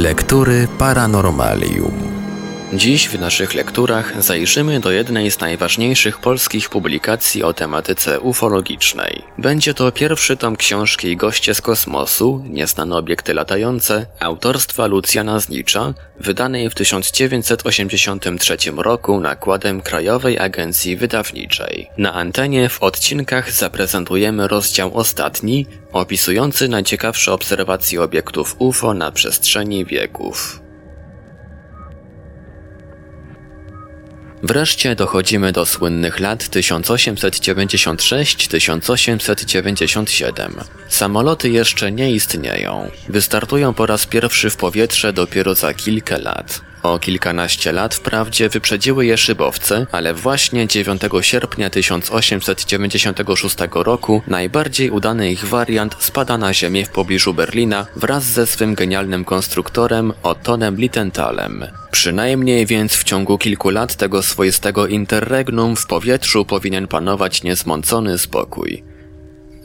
Lektury Paranormalium. Dziś w naszych lekturach zajrzymy do jednej z najważniejszych polskich publikacji o tematyce ufologicznej. Będzie to pierwszy tom książki Goście z kosmosu, Nieznane obiekty latające, autorstwa Lucjana Znicza, wydanej w 1983 roku nakładem Krajowej Agencji Wydawniczej. Na antenie w odcinkach zaprezentujemy rozdział ostatni, opisujący najciekawsze obserwacje obiektów UFO na przestrzeni wieków. Wreszcie dochodzimy do słynnych lat 1896-1897. Samoloty jeszcze nie istnieją. Wystartują po raz pierwszy w powietrze dopiero za kilka lat. O kilkanaście lat wprawdzie wyprzedziły je szybowce, ale właśnie 9 sierpnia 1896 roku najbardziej udany ich wariant spada na ziemię w pobliżu Berlina wraz ze swym genialnym konstruktorem Ottonem Littenthalem. Przynajmniej więc w ciągu kilku lat tego swoistego interregnum w powietrzu powinien panować niezmącony spokój.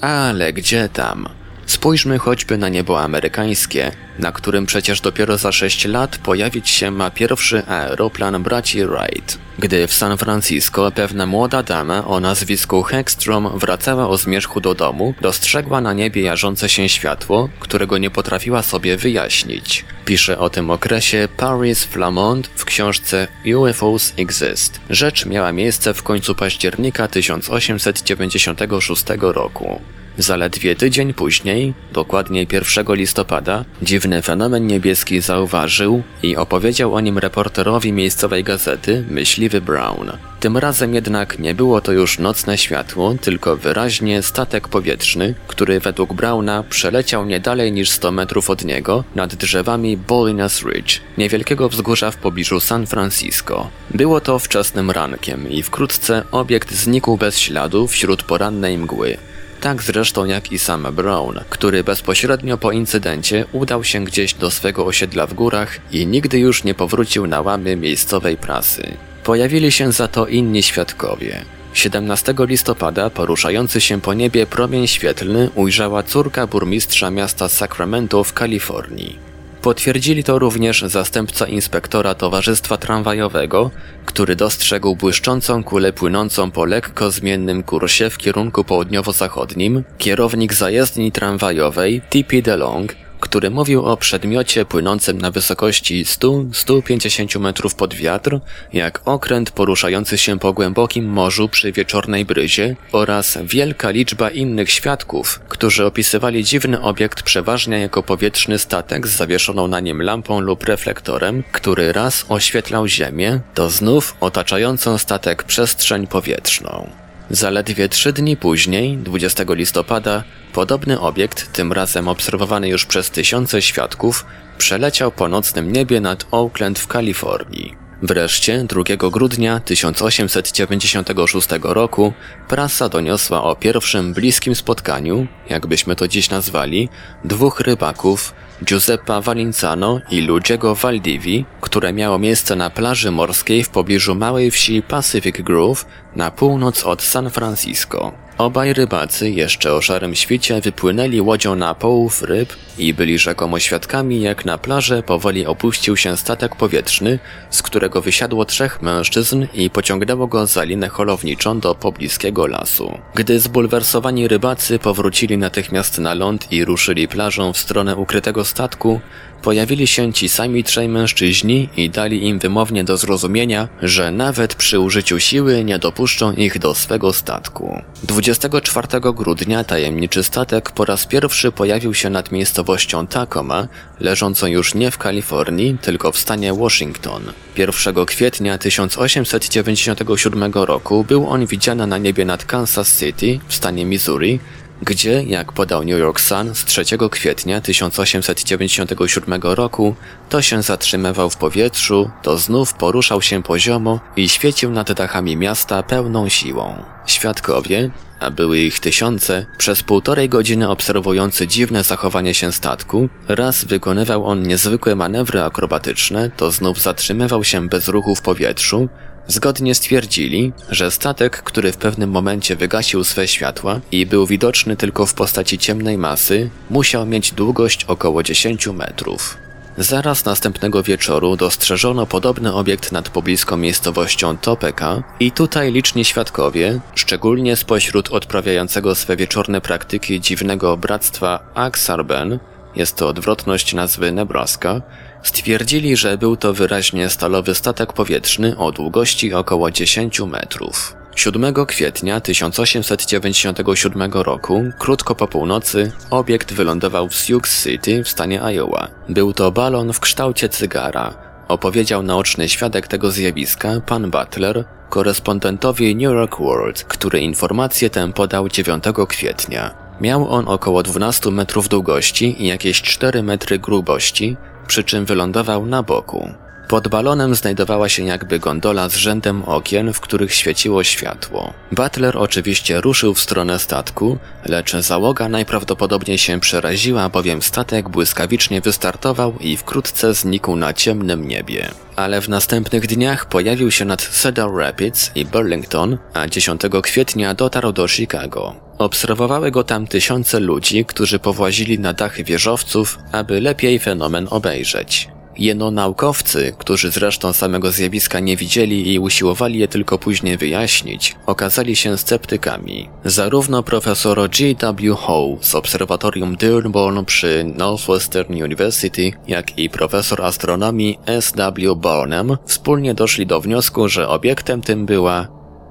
Ale gdzie tam? Spójrzmy choćby na niebo amerykańskie, na którym przecież dopiero za 6 lat pojawić się ma pierwszy aeroplan braci Wright. Gdy w San Francisco pewna młoda dama o nazwisku Hegstrom wracała o zmierzchu do domu, dostrzegła na niebie jarzące się światło, którego nie potrafiła sobie wyjaśnić. Pisze o tym okresie Paris Flamond w książce UFOs Exist. Rzecz miała miejsce w końcu października 1896 roku. Zaledwie tydzień później, dokładnie 1 listopada, dziwny fenomen niebieski zauważył i opowiedział o nim reporterowi miejscowej gazety Myśliwy Brown. Tym razem jednak nie było to już nocne światło, tylko wyraźnie statek powietrzny, który według Browna przeleciał nie dalej niż 100 metrów od niego nad drzewami Bolinas Ridge, niewielkiego wzgórza w pobliżu San Francisco. Było to wczesnym rankiem i wkrótce obiekt znikł bez śladu wśród porannej mgły tak zresztą jak i sam Brown, który bezpośrednio po incydencie udał się gdzieś do swego osiedla w górach i nigdy już nie powrócił na łamy miejscowej prasy. Pojawili się za to inni świadkowie. 17 listopada poruszający się po niebie promień świetlny ujrzała córka burmistrza miasta Sacramento w Kalifornii. Potwierdzili to również zastępca inspektora towarzystwa tramwajowego, który dostrzegł błyszczącą kulę płynącą po lekko zmiennym kursie w kierunku południowo-zachodnim, kierownik zajezdni tramwajowej T.P. DeLong który mówił o przedmiocie płynącym na wysokości 100-150 metrów pod wiatr, jak okręt poruszający się po głębokim morzu przy wieczornej bryzie oraz wielka liczba innych świadków, którzy opisywali dziwny obiekt przeważnie jako powietrzny statek z zawieszoną na nim lampą lub reflektorem, który raz oświetlał ziemię, to znów otaczającą statek przestrzeń powietrzną. Zaledwie trzy dni później, 20 listopada, podobny obiekt, tym razem obserwowany już przez tysiące świadków, przeleciał po nocnym niebie nad Oakland w Kalifornii. Wreszcie 2 grudnia 1896 roku prasa doniosła o pierwszym bliskim spotkaniu, jakbyśmy to dziś nazwali, dwóch rybaków, Giuseppa Valincano i Ludziego Valdivi, które miało miejsce na plaży morskiej w pobliżu małej wsi Pacific Grove na północ od San Francisco. Obaj rybacy jeszcze o szarym świcie wypłynęli łodzią na połów ryb i byli rzekomo świadkami, jak na plażę powoli opuścił się statek powietrzny, z którego wysiadło trzech mężczyzn i pociągnęło go za linę holowniczą do pobliskiego lasu. Gdy zbulwersowani rybacy powrócili natychmiast na ląd i ruszyli plażą w stronę ukrytego statku, pojawili się ci sami trzej mężczyźni i dali im wymownie do zrozumienia, że nawet przy użyciu siły nie dopuszczą ich do swego statku. 24 grudnia tajemniczy statek po raz pierwszy pojawił się nad miejscowością Tacoma, leżącą już nie w Kalifornii, tylko w stanie Washington. 1 kwietnia 1897 roku był on widziany na niebie nad Kansas City w stanie Missouri, gdzie, jak podał New York Sun z 3 kwietnia 1897 roku, to się zatrzymywał w powietrzu, to znów poruszał się poziomo i świecił nad dachami miasta pełną siłą. Świadkowie, a były ich tysiące, przez półtorej godziny obserwujący dziwne zachowanie się statku, raz wykonywał on niezwykłe manewry akrobatyczne, to znów zatrzymywał się bez ruchu w powietrzu, Zgodnie stwierdzili, że statek, który w pewnym momencie wygasił swe światła i był widoczny tylko w postaci ciemnej masy, musiał mieć długość około 10 metrów. Zaraz następnego wieczoru dostrzeżono podobny obiekt nad pobliską miejscowością Topeka i tutaj liczni świadkowie, szczególnie spośród odprawiającego swe wieczorne praktyki dziwnego bractwa Aksarben, jest to odwrotność nazwy Nebraska, stwierdzili, że był to wyraźnie stalowy statek powietrzny o długości około 10 metrów. 7 kwietnia 1897 roku, krótko po północy, obiekt wylądował w Sioux City w stanie Iowa. Był to balon w kształcie cygara. Opowiedział naoczny świadek tego zjawiska, pan Butler, korespondentowi New York World, który informację tę podał 9 kwietnia. Miał on około 12 metrów długości i jakieś 4 metry grubości, przy czym wylądował na boku. Pod balonem znajdowała się jakby gondola z rzędem okien, w których świeciło światło. Butler oczywiście ruszył w stronę statku, lecz załoga najprawdopodobniej się przeraziła, bowiem statek błyskawicznie wystartował i wkrótce znikł na ciemnym niebie. Ale w następnych dniach pojawił się nad Cedar Rapids i Burlington, a 10 kwietnia dotarł do Chicago. Obserwowały go tam tysiące ludzi, którzy powłazili na dachy wieżowców, aby lepiej fenomen obejrzeć. Jeno naukowcy, którzy zresztą samego zjawiska nie widzieli i usiłowali je tylko później wyjaśnić, okazali się sceptykami. Zarówno profesor G.W. Howe z obserwatorium Dearborn przy Northwestern University, jak i profesor astronomii S.W. Barnum wspólnie doszli do wniosku, że obiektem tym była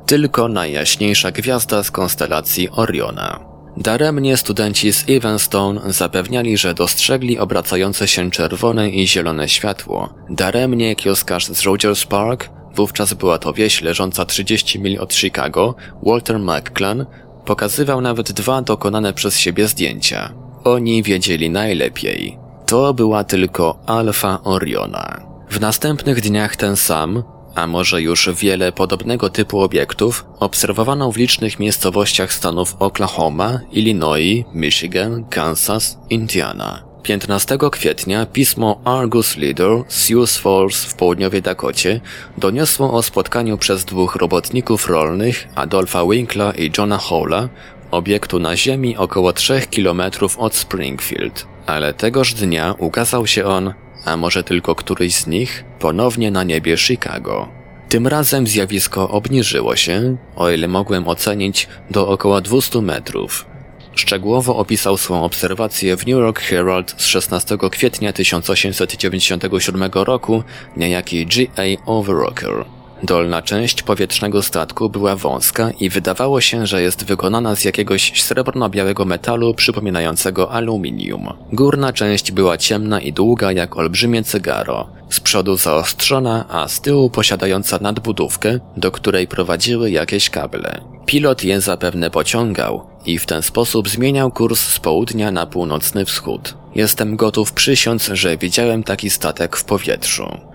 tylko najjaśniejsza gwiazda z konstelacji Oriona. Daremnie studenci z Evanston zapewniali, że dostrzegli obracające się czerwone i zielone światło. Daremnie kioskarz z Rogers Park, wówczas była to wieś leżąca 30 mil od Chicago, Walter McClan, pokazywał nawet dwa dokonane przez siebie zdjęcia. Oni wiedzieli najlepiej. To była tylko Alfa Oriona. W następnych dniach ten sam, a może już wiele podobnego typu obiektów obserwowano w licznych miejscowościach stanów Oklahoma, Illinois, Michigan, Kansas, Indiana. 15 kwietnia pismo Argus Leader Sioux Falls w południowej Dakocie doniosło o spotkaniu przez dwóch robotników rolnych Adolfa Winkla i Johna Howla obiektu na ziemi około 3 km od Springfield, ale tegoż dnia ukazał się on a może tylko któryś z nich, ponownie na niebie Chicago. Tym razem zjawisko obniżyło się, o ile mogłem ocenić, do około 200 metrów. Szczegółowo opisał swą obserwację w New York Herald z 16 kwietnia 1897 roku niejaki G.A. Overrocker. Dolna część powietrznego statku była wąska i wydawało się, że jest wykonana z jakiegoś srebrno-białego metalu przypominającego aluminium. Górna część była ciemna i długa jak olbrzymie cygaro, z przodu zaostrzona, a z tyłu posiadająca nadbudówkę, do której prowadziły jakieś kable. Pilot je zapewne pociągał i w ten sposób zmieniał kurs z południa na północny wschód. Jestem gotów przysiąc, że widziałem taki statek w powietrzu.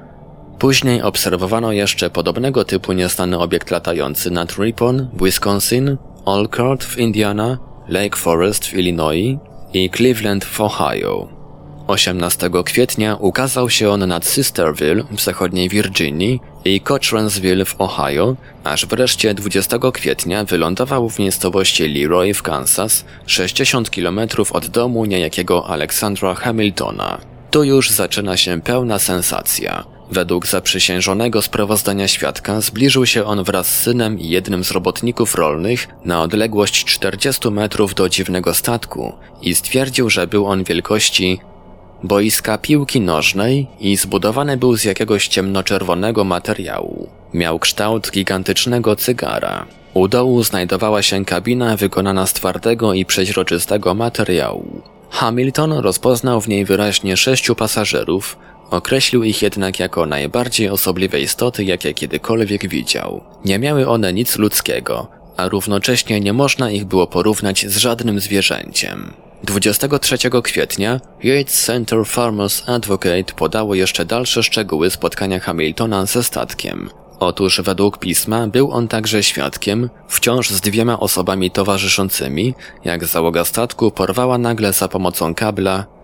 Później obserwowano jeszcze podobnego typu nieznany obiekt latający nad Ripon w Wisconsin, Olcott w Indiana, Lake Forest w Illinois i Cleveland w Ohio. 18 kwietnia ukazał się on nad Sisterville w zachodniej Virginii i Cochransville w Ohio, aż wreszcie 20 kwietnia wylądował w miejscowości Leroy w Kansas, 60 km od domu niejakiego Alexandra Hamiltona. Tu już zaczyna się pełna sensacja. Według zaprzysiężonego sprawozdania świadka zbliżył się on wraz z synem i jednym z robotników rolnych na odległość 40 metrów do dziwnego statku i stwierdził, że był on wielkości boiska piłki nożnej i zbudowany był z jakiegoś ciemnoczerwonego materiału. Miał kształt gigantycznego cygara. U dołu znajdowała się kabina wykonana z twardego i przeźroczystego materiału. Hamilton rozpoznał w niej wyraźnie sześciu pasażerów, Określił ich jednak jako najbardziej osobliwe istoty, jakie kiedykolwiek widział. Nie miały one nic ludzkiego, a równocześnie nie można ich było porównać z żadnym zwierzęciem. 23 kwietnia Yates Center Farmers Advocate podało jeszcze dalsze szczegóły spotkania Hamiltona ze statkiem. Otóż według pisma był on także świadkiem, wciąż z dwiema osobami towarzyszącymi, jak załoga statku porwała nagle za pomocą kabla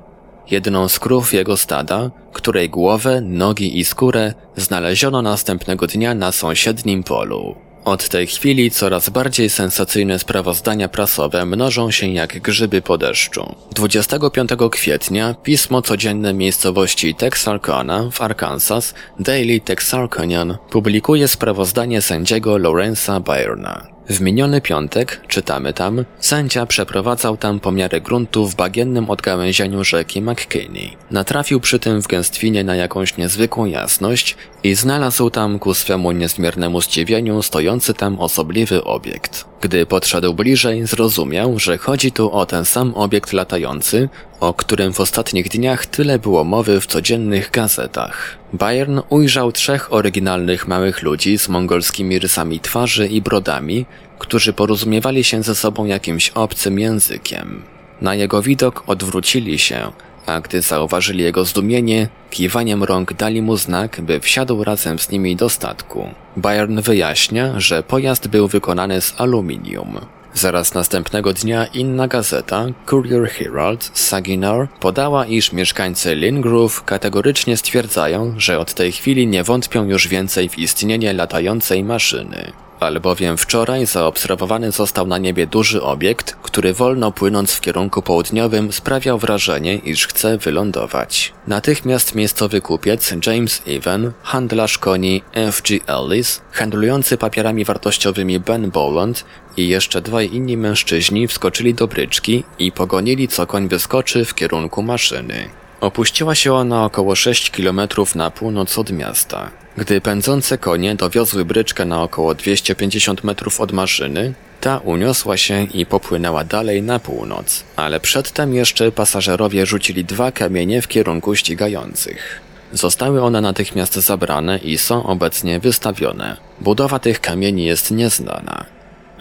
jedną z krów jego stada, której głowę, nogi i skórę znaleziono następnego dnia na sąsiednim polu. Od tej chwili coraz bardziej sensacyjne sprawozdania prasowe mnożą się jak grzyby po deszczu. 25 kwietnia pismo codzienne miejscowości Texarkana w Arkansas Daily Texarkanian publikuje sprawozdanie sędziego Lawrence'a Byrna. W miniony piątek, czytamy tam, sędzia przeprowadzał tam pomiary gruntu w bagiennym odgałęzieniu rzeki McKinney. Natrafił przy tym w gęstwinie na jakąś niezwykłą jasność i znalazł tam ku swemu niezmiernemu zdziwieniu stojący tam osobliwy obiekt. Gdy podszedł bliżej, zrozumiał, że chodzi tu o ten sam obiekt latający, o którym w ostatnich dniach tyle było mowy w codziennych gazetach. Bayern ujrzał trzech oryginalnych małych ludzi z mongolskimi rysami twarzy i brodami, którzy porozumiewali się ze sobą jakimś obcym językiem. Na jego widok odwrócili się, a gdy zauważyli jego zdumienie, kiwaniem rąk dali mu znak, by wsiadł razem z nimi do statku. Bayern wyjaśnia, że pojazd był wykonany z aluminium. Zaraz następnego dnia inna gazeta, Courier Herald Saginaw, podała, iż mieszkańcy Lingrove kategorycznie stwierdzają, że od tej chwili nie wątpią już więcej w istnienie latającej maszyny albowiem wczoraj zaobserwowany został na niebie duży obiekt, który wolno płynąc w kierunku południowym sprawiał wrażenie, iż chce wylądować. Natychmiast miejscowy kupiec James Even, handlarz koni F.G. Ellis, handlujący papierami wartościowymi Ben Boland i jeszcze dwaj inni mężczyźni wskoczyli do bryczki i pogonili co koń wyskoczy w kierunku maszyny. Opuściła się ona około 6 km na północ od miasta. Gdy pędzące konie dowiozły bryczkę na około 250 metrów od maszyny, ta uniosła się i popłynęła dalej na północ, ale przedtem jeszcze pasażerowie rzucili dwa kamienie w kierunku ścigających. Zostały one natychmiast zabrane i są obecnie wystawione. Budowa tych kamieni jest nieznana.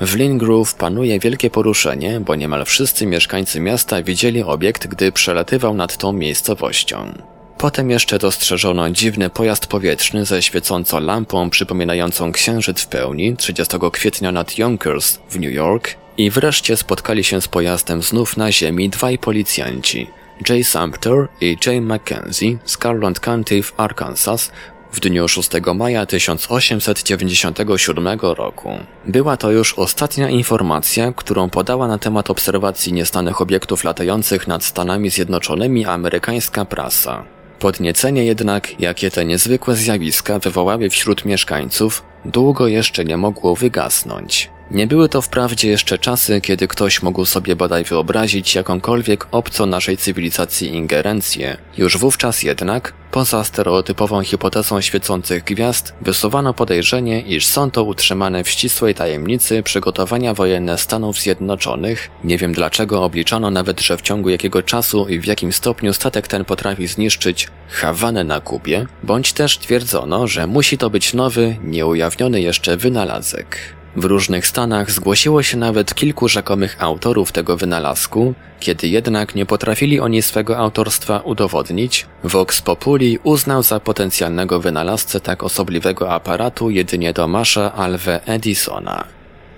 W Lingrove panuje wielkie poruszenie, bo niemal wszyscy mieszkańcy miasta widzieli obiekt, gdy przelatywał nad tą miejscowością. Potem jeszcze dostrzeżono dziwny pojazd powietrzny ze świecącą lampą przypominającą księżyc w pełni 30 kwietnia nad Yonkers w New York i wreszcie spotkali się z pojazdem znów na ziemi dwaj policjanci, Jay Sumter i Jay Mackenzie z Carland County w Arkansas w dniu 6 maja 1897 roku. Była to już ostatnia informacja, którą podała na temat obserwacji nieznanych obiektów latających nad Stanami Zjednoczonymi amerykańska prasa. Podniecenie jednak, jakie te niezwykłe zjawiska wywołały wśród mieszkańców, długo jeszcze nie mogło wygasnąć. Nie były to wprawdzie jeszcze czasy, kiedy ktoś mógł sobie bodaj wyobrazić jakąkolwiek obco naszej cywilizacji ingerencję. Już wówczas jednak, poza stereotypową hipotezą świecących gwiazd, wysuwano podejrzenie, iż są to utrzymane w ścisłej tajemnicy przygotowania wojenne Stanów Zjednoczonych. Nie wiem dlaczego obliczano nawet, że w ciągu jakiego czasu i w jakim stopniu statek ten potrafi zniszczyć Hawanę na Kubie, bądź też twierdzono, że musi to być nowy, nieujawniony jeszcze wynalazek. W różnych stanach zgłosiło się nawet kilku rzekomych autorów tego wynalazku, kiedy jednak nie potrafili oni swego autorstwa udowodnić, Vox Populi uznał za potencjalnego wynalazcę tak osobliwego aparatu jedynie Tomasza Alve Edisona.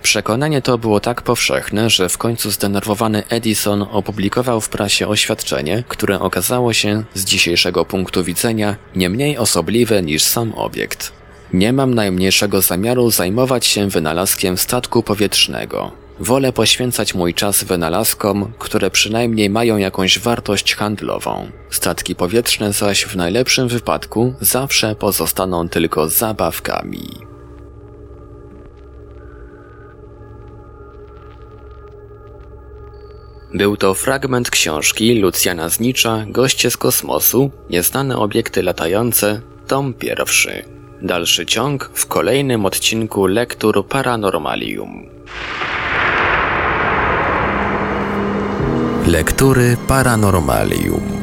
Przekonanie to było tak powszechne, że w końcu zdenerwowany Edison opublikował w prasie oświadczenie, które okazało się z dzisiejszego punktu widzenia nie mniej osobliwe niż sam obiekt. Nie mam najmniejszego zamiaru zajmować się wynalazkiem statku powietrznego. Wolę poświęcać mój czas wynalazkom, które przynajmniej mają jakąś wartość handlową. Statki powietrzne zaś w najlepszym wypadku zawsze pozostaną tylko zabawkami. Był to fragment książki Lucjana Znicza Goście z kosmosu, nieznane obiekty latające, tom pierwszy. Dalszy ciąg w kolejnym odcinku Lektur Paranormalium. Lektury Paranormalium.